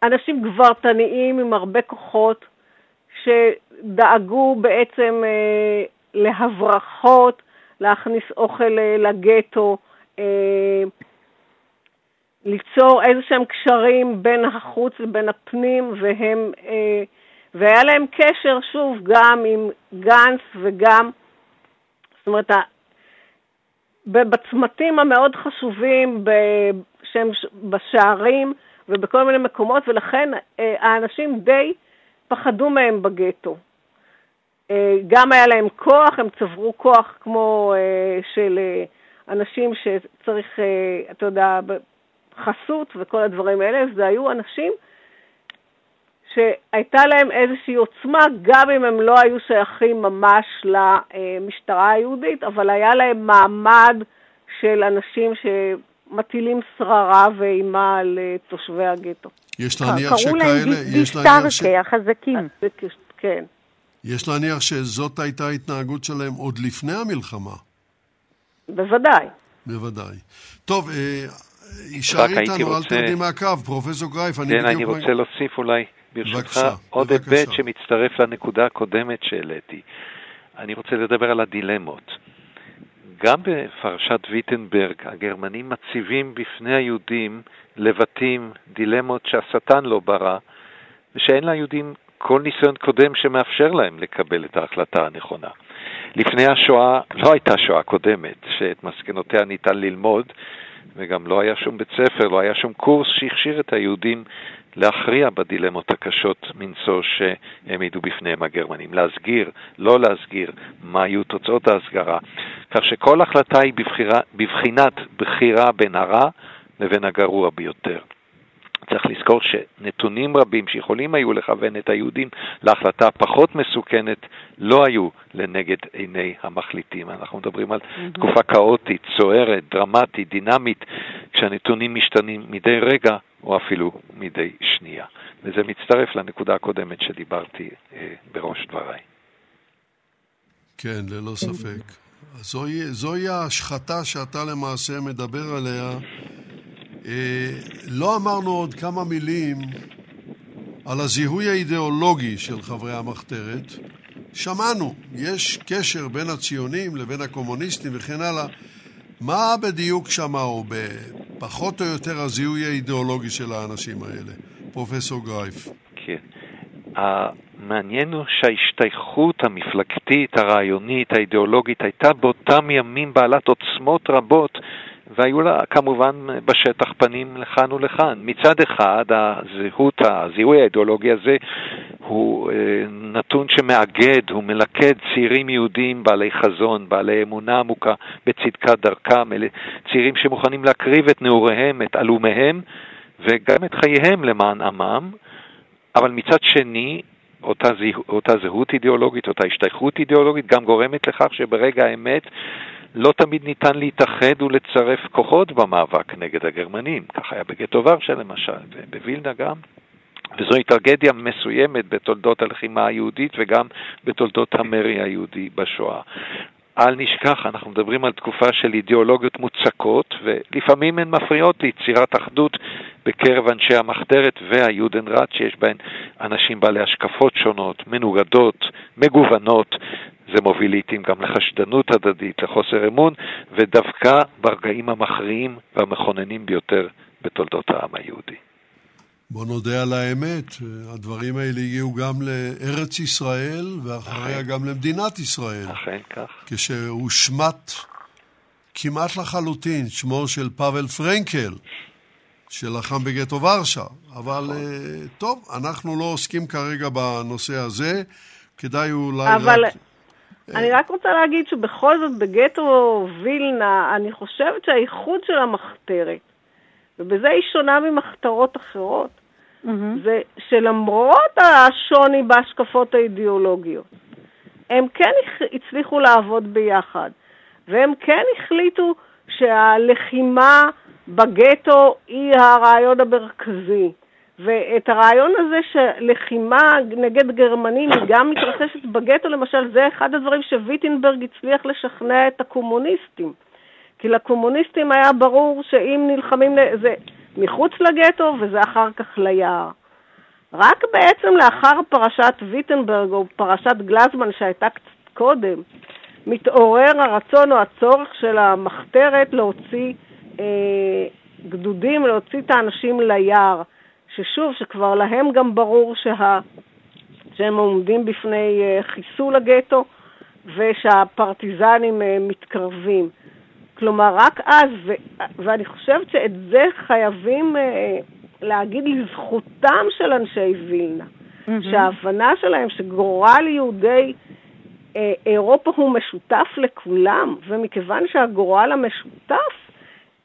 אנשים גברתניים עם הרבה כוחות, שדאגו בעצם אה, להברחות, להכניס אוכל אה, לגטו, אה, ליצור איזה שהם קשרים בין החוץ לבין הפנים, והם, אה, והיה להם קשר, שוב, גם עם גנץ וגם, זאת אומרת, בצמתים המאוד חשובים שהם בשערים ובכל מיני מקומות, ולכן האנשים די פחדו מהם בגטו. אה, גם היה להם כוח, הם צברו כוח כמו אה, של אה, אנשים שצריך, אתה יודע, חסות וכל הדברים האלה, זה היו אנשים שהייתה להם איזושהי עוצמה, גם אם הם לא היו שייכים ממש למשטרה היהודית, אבל היה להם מעמד של אנשים שמטילים שררה ואימה על תושבי הגטו. יש להניח שכאלה... קראו להם דיסטרקי, החזקים. כן. יש להניח שזאת הייתה ההתנהגות שלהם עוד לפני המלחמה. בוודאי. בוודאי. טוב, אה, יישאר איתנו, רוצה... אל תרדי מהקו, פרופסור גרייף, אני כן, אני רוצה להוסיף אולי, ברשותך, עוד היבט שמצטרף לנקודה הקודמת שהעליתי. אני רוצה לדבר על הדילמות. גם בפרשת ויטנברג, הגרמנים מציבים בפני היהודים לבטים, דילמות שהשטן לא ברא, ושאין ליהודים כל ניסיון קודם שמאפשר להם לקבל את ההחלטה הנכונה. לפני השואה לא הייתה שואה קודמת, שאת מסקנותיה ניתן ללמוד, וגם לא היה שום בית ספר, לא היה שום קורס שהכשיר את היהודים להכריע בדילמות הקשות מנשוא שהעמידו בפניהם הגרמנים. להסגיר, לא להסגיר, מה היו תוצאות ההסגרה. כך שכל החלטה היא בבחירה, בבחינת בחירה בין הרע לבין הגרוע ביותר. צריך לזכור שנתונים רבים שיכולים היו לכוון את היהודים להחלטה פחות מסוכנת לא היו לנגד עיני המחליטים. אנחנו מדברים על mm-hmm. תקופה כאוטית, סוערת, דרמטית, דינמית, כשהנתונים משתנים מדי רגע או אפילו מדי שנייה. וזה מצטרף לנקודה הקודמת שדיברתי אה, בראש דבריי. כן, ללא ספק. זוהי, זוהי ההשחתה שאתה למעשה מדבר עליה לא אמרנו עוד כמה מילים על הזיהוי האידיאולוגי של חברי המחתרת, שמענו, יש קשר בין הציונים לבין הקומוניסטים וכן הלאה. מה בדיוק שמה, או פחות או יותר הזיהוי האידיאולוגי של האנשים האלה, פרופסור גרייף? כן. המעניין הוא שההשתייכות המפלגתית, הרעיונית, האידיאולוגית, הייתה באותם ימים בעלת עוצמות רבות, והיו לה כמובן בשטח פנים לכאן ולכאן. מצד אחד, הזהות, הזיהוי האידיאולוגי הזה הוא אה, נתון שמאגד, הוא מלכד צעירים יהודים בעלי חזון, בעלי אמונה עמוקה בצדקת דרכם, אלה צעירים שמוכנים להקריב את נעוריהם, את עלומיהם, וגם את חייהם למען עמם, אבל מצד שני, אותה, זהו, אותה זהות אידיאולוגית, אותה השתייכות אידיאולוגית, גם גורמת לכך שברגע האמת לא תמיד ניתן להתאחד ולצרף כוחות במאבק נגד הגרמנים. כך היה בגטו ורשה למשל, ובווילנה גם. וזוהי טרגדיה מסוימת בתולדות הלחימה היהודית וגם בתולדות המרי היהודי בשואה. אל נשכח, אנחנו מדברים על תקופה של אידיאולוגיות מוצקות, ולפעמים הן מפריעות ליצירת אחדות בקרב אנשי המחתרת והיודנראט, שיש בהן אנשים בעלי השקפות שונות, מנוגדות, מגוונות. זה מוביל לעיתים גם לחשדנות הדדית, לחוסר אמון, ודווקא ברגעים המכריעים והמכוננים ביותר בתולדות העם היהודי. בוא נודה על האמת, הדברים האלה הגיעו גם לארץ ישראל, ואחריה אכן. גם למדינת ישראל. אכן כך. כשהושמט כמעט לחלוטין שמו של פאבל פרנקל, שלחם בגטו ורשה. אבל נכון. uh, טוב, אנחנו לא עוסקים כרגע בנושא הזה, כדאי אולי אבל... רק... אני רק רוצה להגיד שבכל זאת בגטו וילנה, אני חושבת שהאיחוד של המחתרת, ובזה היא שונה ממחתרות אחרות, mm-hmm. זה שלמרות השוני בהשקפות האידיאולוגיות, הם כן הצליחו לעבוד ביחד, והם כן החליטו שהלחימה בגטו היא הרעיון המרכזי. ואת הרעיון הזה שלחימה נגד גרמנים היא גם מתרחשת בגטו, למשל, זה אחד הדברים שוויטנברג הצליח לשכנע את הקומוניסטים. כי לקומוניסטים היה ברור שאם נלחמים, זה מחוץ לגטו וזה אחר כך ליער. רק בעצם לאחר פרשת ויטנברג או פרשת גלזמן שהייתה קצת קודם, מתעורר הרצון או הצורך של המחתרת להוציא אה, גדודים, להוציא את האנשים ליער. ששוב, שכבר להם גם ברור שה... שהם עומדים בפני אה, חיסול הגטו ושהפרטיזנים אה, מתקרבים. כלומר, רק אז, ו... ואני חושבת שאת זה חייבים אה, להגיד לזכותם של אנשי וילנה, mm-hmm. שההבנה שלהם שגורל יהודי אירופה הוא משותף לכולם, ומכיוון שהגורל המשותף,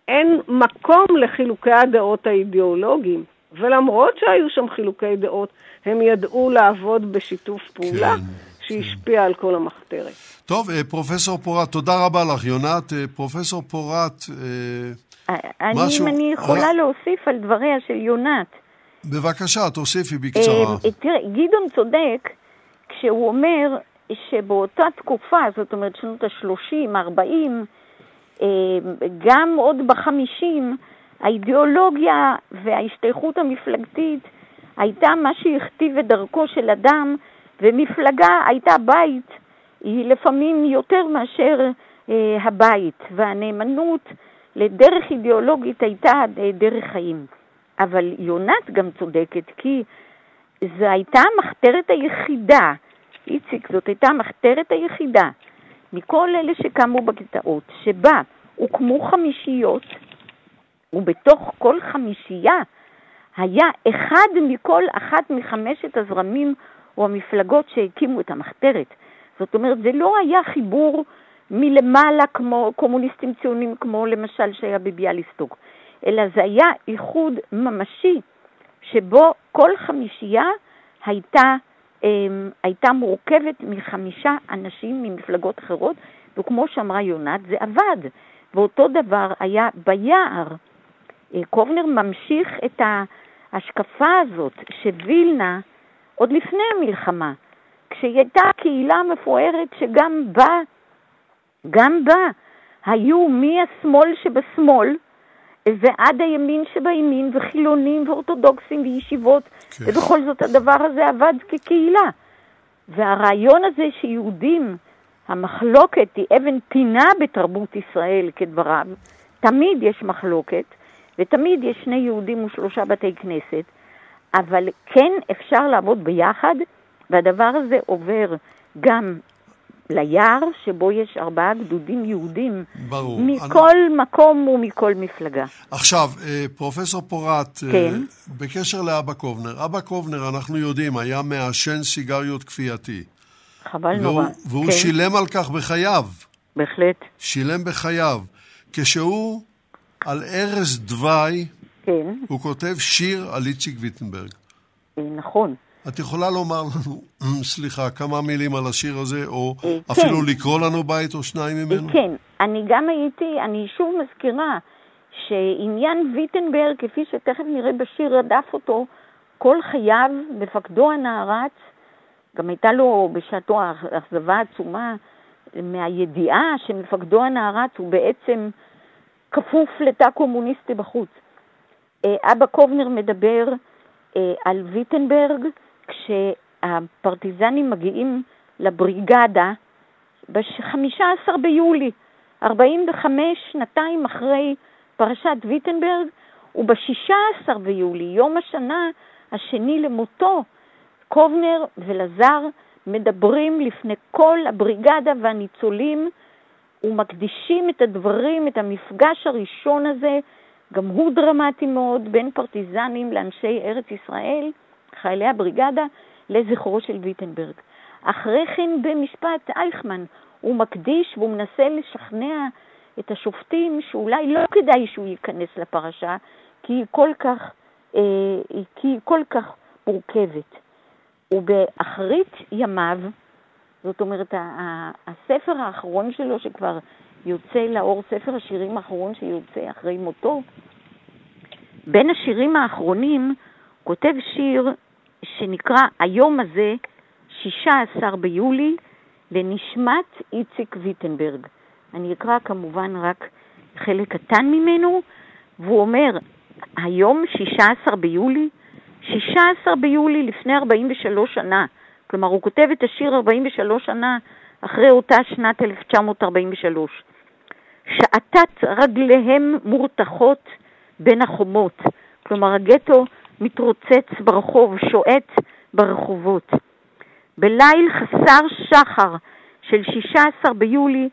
אין מקום לחילוקי הדעות האידיאולוגיים. ולמרות שהיו שם חילוקי דעות, הם ידעו לעבוד בשיתוף פעולה כן, שהשפיע. על כל המחתרת. טוב, אה, פרופסור פורת, תודה רבה לך. יונת, אה, פרופסור פורת, אה, אני, משהו... אני יכולה להוסיף על דבריה של יונת. בבקשה, תוסיפי בקצרה. תראה, גדעון צודק כשהוא אומר שבאותה תקופה, זאת אומרת שנות ה-30, 40, גם עוד ב-50, האידיאולוגיה וההשתייכות המפלגתית הייתה מה שהכתיב את דרכו של אדם, ומפלגה הייתה בית, היא לפעמים יותר מאשר אה, הבית, והנאמנות לדרך אידיאולוגית הייתה אה, דרך חיים. אבל יונת גם צודקת, כי זו הייתה המחתרת היחידה, איציק, זאת הייתה המחתרת היחידה מכל אלה שקמו בגטאות, שבה הוקמו חמישיות, ובתוך כל חמישייה היה אחד מכל אחת מחמשת הזרמים או המפלגות שהקימו את המחתרת. זאת אומרת, זה לא היה חיבור מלמעלה כמו קומוניסטים ציונים, כמו למשל שהיה בביאליסטוק, אלא זה היה איחוד ממשי, שבו כל חמישייה הייתה, אמ, הייתה מורכבת מחמישה אנשים ממפלגות אחרות, וכמו שאמרה יונת, זה עבד. ואותו דבר היה ביער. אה, קובנר ממשיך את ההשקפה הזאת שווילנה, עוד לפני המלחמה, כשהיא הייתה קהילה מפוארת שגם בה, גם בה, היו מהשמאל שבשמאל ועד הימין שבימין, וחילונים ואורתודוקסים וישיבות, כן. ובכל זאת הדבר הזה עבד כקהילה. והרעיון הזה שיהודים, המחלוקת היא אבן פינה בתרבות ישראל כדבריו, תמיד יש מחלוקת, ותמיד יש שני יהודים ושלושה בתי כנסת, אבל כן אפשר לעבוד ביחד, והדבר הזה עובר גם ליער, שבו יש ארבעה גדודים יהודים. ברור. מכל אני... מקום ומכל מפלגה. עכשיו, אה, פרופסור פורט, אה, כן. בקשר לאבא קובנר, אבא קובנר, אנחנו יודעים, היה מעשן סיגריות כפייתי. חבל והוא, נורא. והוא כן. שילם על כך בחייו. בהחלט. שילם בחייו. כשהוא על ערש דווי, כן. הוא כותב שיר על איציק ויטנברג. אה, נכון. את יכולה לומר לנו, סליחה, כמה מילים על השיר הזה, או אה, אפילו כן. לקרוא לנו בית או שניים ממנו? כן, אני גם הייתי, אני שוב מזכירה שעניין ויטנברג, כפי שתכף נראה בשיר, רדף אותו כל חייו, מפקדו הנערץ, גם הייתה לו בשעתו אכזבה עצומה מהידיעה שמפקדו הנערץ הוא בעצם כפוף לתא קומוניסטי בחוץ. אה, אבא קובנר מדבר אה, על ויטנברג כשהפרטיזנים מגיעים לבריגדה ב-15 ביולי, 45 שנתיים אחרי פרשת ויטנברג, וב-16 ביולי, יום השנה השני למותו, קובנר ולזר מדברים לפני כל הבריגדה והניצולים ומקדישים את הדברים, את המפגש הראשון הזה, גם הוא דרמטי מאוד, בין פרטיזנים לאנשי ארץ ישראל, חיילי הבריגדה, לזכרו של ויטנברג. אחרי כן במשפט אייכמן הוא מקדיש והוא מנסה לשכנע את השופטים שאולי לא כדאי שהוא ייכנס לפרשה, כי היא כל כך, אה, כי היא כל כך מורכבת. ובאחרית ימיו, זאת אומרת, הספר האחרון שלו, שכבר יוצא לאור, ספר השירים האחרון שיוצא אחרי מותו, בין השירים האחרונים כותב שיר שנקרא היום הזה, 16 ביולי, לנשמת איציק ויטנברג. אני אקרא כמובן רק חלק קטן ממנו, והוא אומר, היום, 16 ביולי, 16 ביולי לפני 43 שנה, כלומר הוא כותב את השיר 43 שנה אחרי אותה שנת 1943. שעטת רגליהם מורתחות בין החומות, כלומר הגטו מתרוצץ ברחוב, שועט ברחובות. בליל חסר שחר של 16 ביולי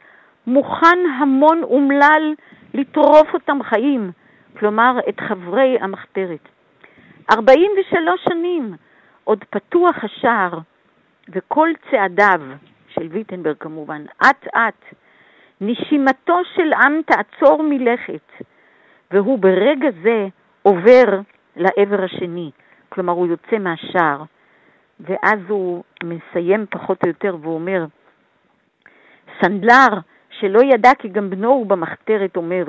מוכן המון אומלל לטרוף אותם חיים, כלומר את חברי המחתרת. 43 שנים עוד פתוח השער, וכל צעדיו, של ויטנברג כמובן, אט אט, נשימתו של עם תעצור מלכת, והוא ברגע זה עובר לעבר השני, כלומר הוא יוצא מהשער, ואז הוא מסיים פחות או יותר והוא אומר, סנדלר שלא ידע כי גם בנו הוא במחתרת אומר,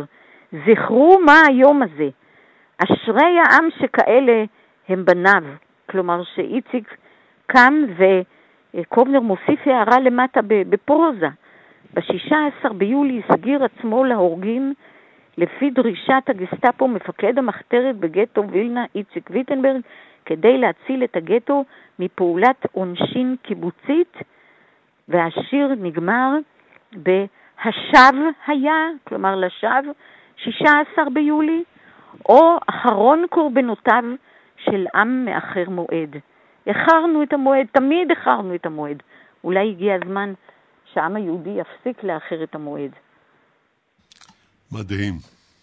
זכרו מה היום הזה, אשרי העם שכאלה הם בניו, כלומר שאיציק קם וקובנר מוסיף הערה למטה בפרוזה. ב-16 ביולי הסגיר עצמו להורגים לפי דרישת הגסטאפו מפקד המחתרת בגטו וילנה איציק ויטנברג כדי להציל את הגטו מפעולת עונשין קיבוצית, והשיר נגמר ב"השב היה", כלומר לשווא, 16 ביולי, או אחרון קורבנותיו של עם מאחר מועד. איחרנו את המועד, תמיד איחרנו את המועד. אולי הגיע הזמן שהעם היהודי יפסיק לאחר את המועד. מדהים,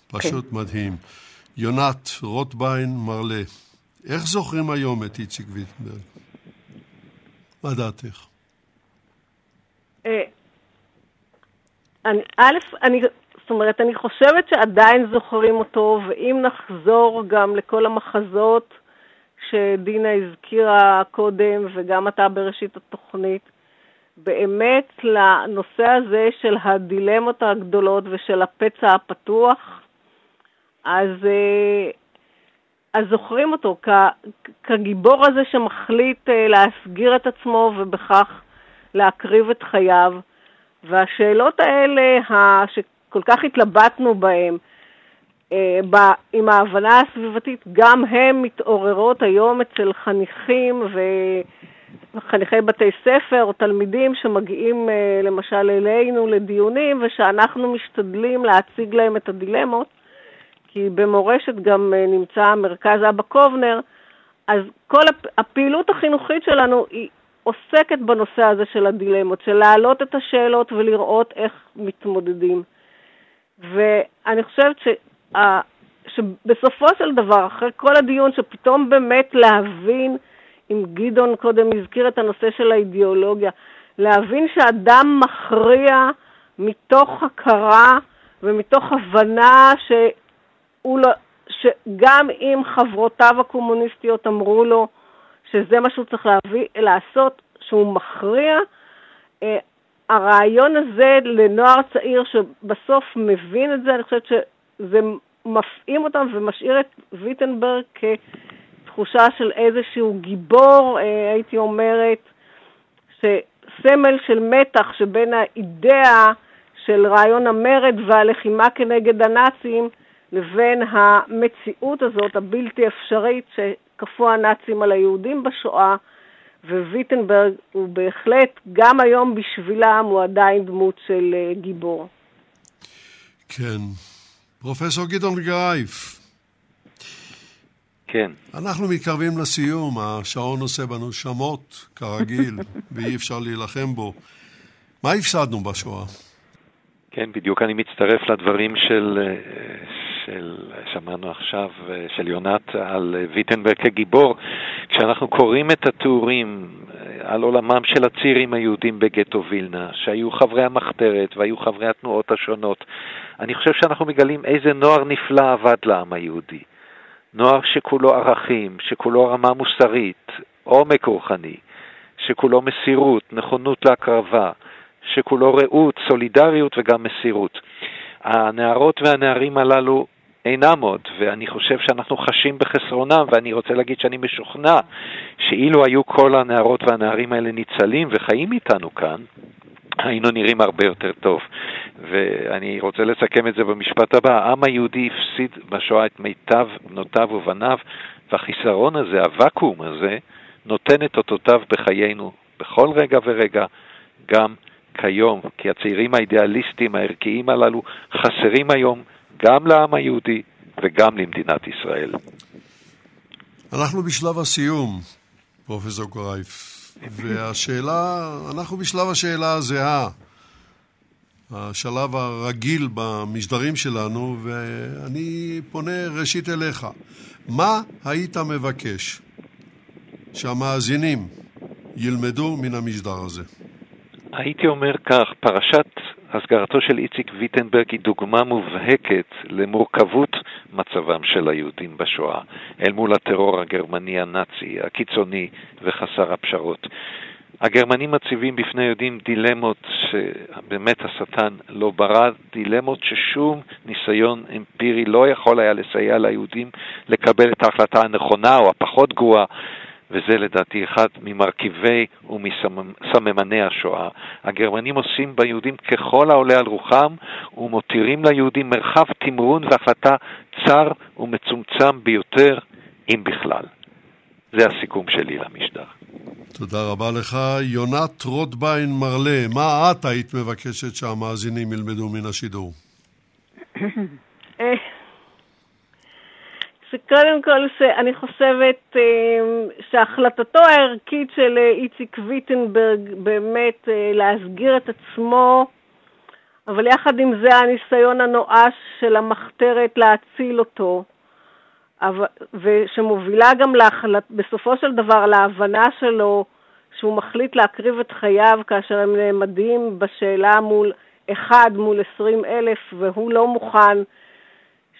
פשוט כן. מדהים. יונת רוטביין מרלה, איך זוכרים היום את איציק ויטנברג? מה דעתך? אה, א', אני, זאת אומרת, אני חושבת שעדיין זוכרים אותו, ואם נחזור גם לכל המחזות שדינה הזכירה קודם, וגם אתה בראשית התוכנית, באמת לנושא הזה של הדילמות הגדולות ושל הפצע הפתוח, אז, אה, אז זוכרים אותו כ, כגיבור הזה שמחליט אה, להסגיר את עצמו ובכך להקריב את חייו. והשאלות האלה שכל כך התלבטנו בהן, עם ההבנה הסביבתית, גם הן מתעוררות היום אצל חניכים חניכי בתי ספר או תלמידים שמגיעים אה, למשל אלינו לדיונים ושאנחנו משתדלים להציג להם את הדילמות, כי במורשת גם אה, נמצא מרכז אבא קובנר, אז כל הפעילות החינוכית שלנו היא עוסקת בנושא הזה של הדילמות, של להעלות את השאלות ולראות איך מתמודדים. ואני חושבת ש... שבסופו של דבר, אחרי כל הדיון, שפתאום באמת להבין, אם גדעון קודם הזכיר את הנושא של האידיאולוגיה, להבין שאדם מכריע מתוך הכרה ומתוך הבנה שהוא לא, שגם אם חברותיו הקומוניסטיות אמרו לו שזה מה שהוא צריך להביא, לעשות, שהוא מכריע, אה, הרעיון הזה לנוער צעיר שבסוף מבין את זה, אני חושבת שזה מפעים אותם ומשאיר את ויטנברג כתחושה של איזשהו גיבור, אה, הייתי אומרת, שסמל של מתח שבין האידאה של רעיון המרד והלחימה כנגד הנאצים לבין המציאות הזאת, הבלתי אפשרית, שכפו הנאצים על היהודים בשואה, וויטנברג הוא בהחלט, גם היום בשבילם, הוא עדיין דמות של אה, גיבור. כן. פרופסור גדעון גרייף. כן. אנחנו מתקרבים לסיום, השעון עושה בנו שמות, כרגיל, ואי אפשר להילחם בו. מה הפסדנו בשואה? כן, בדיוק אני מצטרף לדברים של, אה, של שמענו עכשיו, אה, של יונת על ויטנברג כגיבור. כשאנחנו קוראים את התיאורים אה, על עולמם של הצעירים היהודים בגטו וילנה, שהיו חברי המחתרת והיו חברי התנועות השונות, אני חושב שאנחנו מגלים איזה נוער נפלא עבד לעם היהודי. נוער שכולו ערכים, שכולו רמה מוסרית, עומק רוחני, שכולו מסירות, נכונות להקרבה, שכולו רעות, סולידריות וגם מסירות. הנערות והנערים הללו אינם עוד, ואני חושב שאנחנו חשים בחסרונם, ואני רוצה להגיד שאני משוכנע שאילו היו כל הנערות והנערים האלה ניצלים וחיים איתנו כאן, היינו נראים הרבה יותר טוב. ואני רוצה לסכם את זה במשפט הבא, העם היהודי הפסיד בשואה את מיטב בנותיו ובניו, והחיסרון הזה, הוואקום הזה, נותן את אותותיו בחיינו בכל רגע ורגע, גם כיום, כי הצעירים האידיאליסטים הערכיים הללו חסרים היום גם לעם היהודי וגם למדינת ישראל. אנחנו בשלב הסיום, פרופסור קרייף, והשאלה, אנחנו בשלב השאלה הזהה, השלב הרגיל במשדרים שלנו, ואני פונה ראשית אליך. מה היית מבקש שהמאזינים ילמדו מן המשדר הזה? הייתי אומר כך, פרשת הסגרתו של איציק ויטנברג היא דוגמה מובהקת למורכבות מצבם של היהודים בשואה, אל מול הטרור הגרמני הנאצי, הקיצוני וחסר הפשרות. הגרמנים מציבים בפני יהודים דילמות שבאמת השטן לא ברא, דילמות ששום ניסיון אמפירי לא יכול היה לסייע ליהודים לקבל את ההחלטה הנכונה או הפחות גרועה וזה לדעתי אחד ממרכיבי ומסממני השואה. הגרמנים עושים ביהודים ככל העולה על רוחם ומותירים ליהודים מרחב תמרון והחלטה צר ומצומצם ביותר, אם בכלל. זה הסיכום שלי למשדר. תודה רבה לך. יונת רוטביין מרלה, מה את היית מבקשת שהמאזינים ילמדו מן השידור? אה, שקודם כל, שאני חושבת אמ, שהחלטתו הערכית של אה, איציק ויטנברג באמת אה, להסגיר את עצמו, אבל יחד עם זה הניסיון הנואש של המחתרת להציל אותו, ושמובילה גם להחלט, בסופו של דבר להבנה שלו שהוא מחליט להקריב את חייו כאשר הם נעמדים בשאלה מול אחד מול עשרים אלף והוא לא מוכן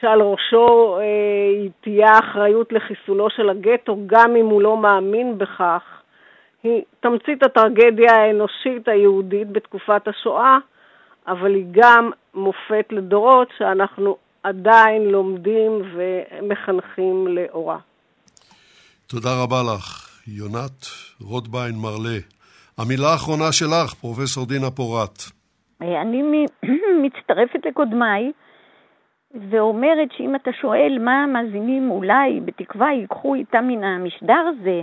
שעל ראשו אה, תהיה אחריות לחיסולו של הגטו, גם אם הוא לא מאמין בכך, היא תמצית הטרגדיה האנושית היהודית בתקופת השואה, אבל היא גם מופת לדורות שאנחנו עדיין לומדים ומחנכים לאורה. תודה רבה לך, יונת רוטביין מרלה. המילה האחרונה שלך, פרופסור דינה פורת. אני מצטרפת לקודמיי. ואומרת שאם אתה שואל מה המאזינים אולי בתקווה ייקחו איתם מן המשדר הזה,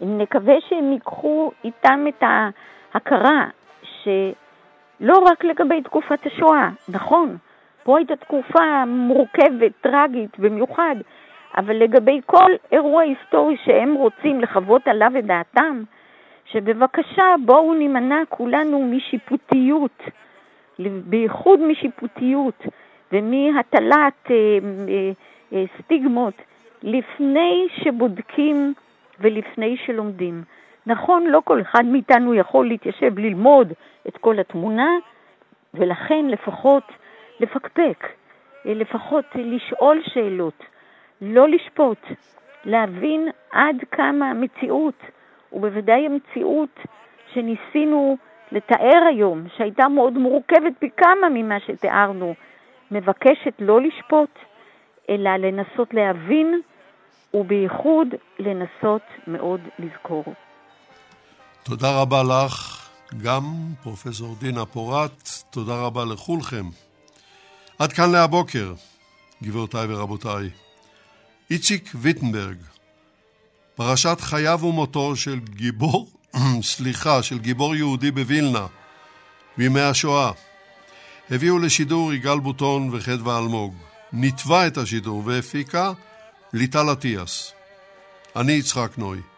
נקווה שהם ייקחו איתם את ההכרה שלא רק לגבי תקופת השואה, נכון, פה הייתה תקופה מורכבת, טרגית במיוחד, אבל לגבי כל אירוע היסטורי שהם רוצים לחוות עליו את דעתם, שבבקשה בואו נימנע כולנו משיפוטיות, בייחוד משיפוטיות ומהטלת אה, אה, אה, סטיגמות לפני שבודקים ולפני שלומדים. נכון, לא כל אחד מאיתנו יכול להתיישב ללמוד את כל התמונה, ולכן לפחות לפקפק, לפחות לשאול שאלות, לא לשפוט, להבין עד כמה המציאות, ובוודאי המציאות שניסינו לתאר היום, שהייתה מאוד מורכבת פי כמה ממה שתיארנו, מבקשת לא לשפוט, אלא לנסות להבין, ובייחוד לנסות מאוד לזכור. תודה רבה לך, גם פרופסור דינה פורת, תודה רבה לכולכם. עד כאן להבוקר, גבירותיי ורבותיי. איציק ויטנברג, פרשת חייו ומותו של גיבור, סליחה, של גיבור יהודי בווילנה בימי השואה. הביאו לשידור יגאל בוטון וחדווה אלמוג. ניתבה את השידור והפיקה ליטל אטיאס. אני יצחק נוי.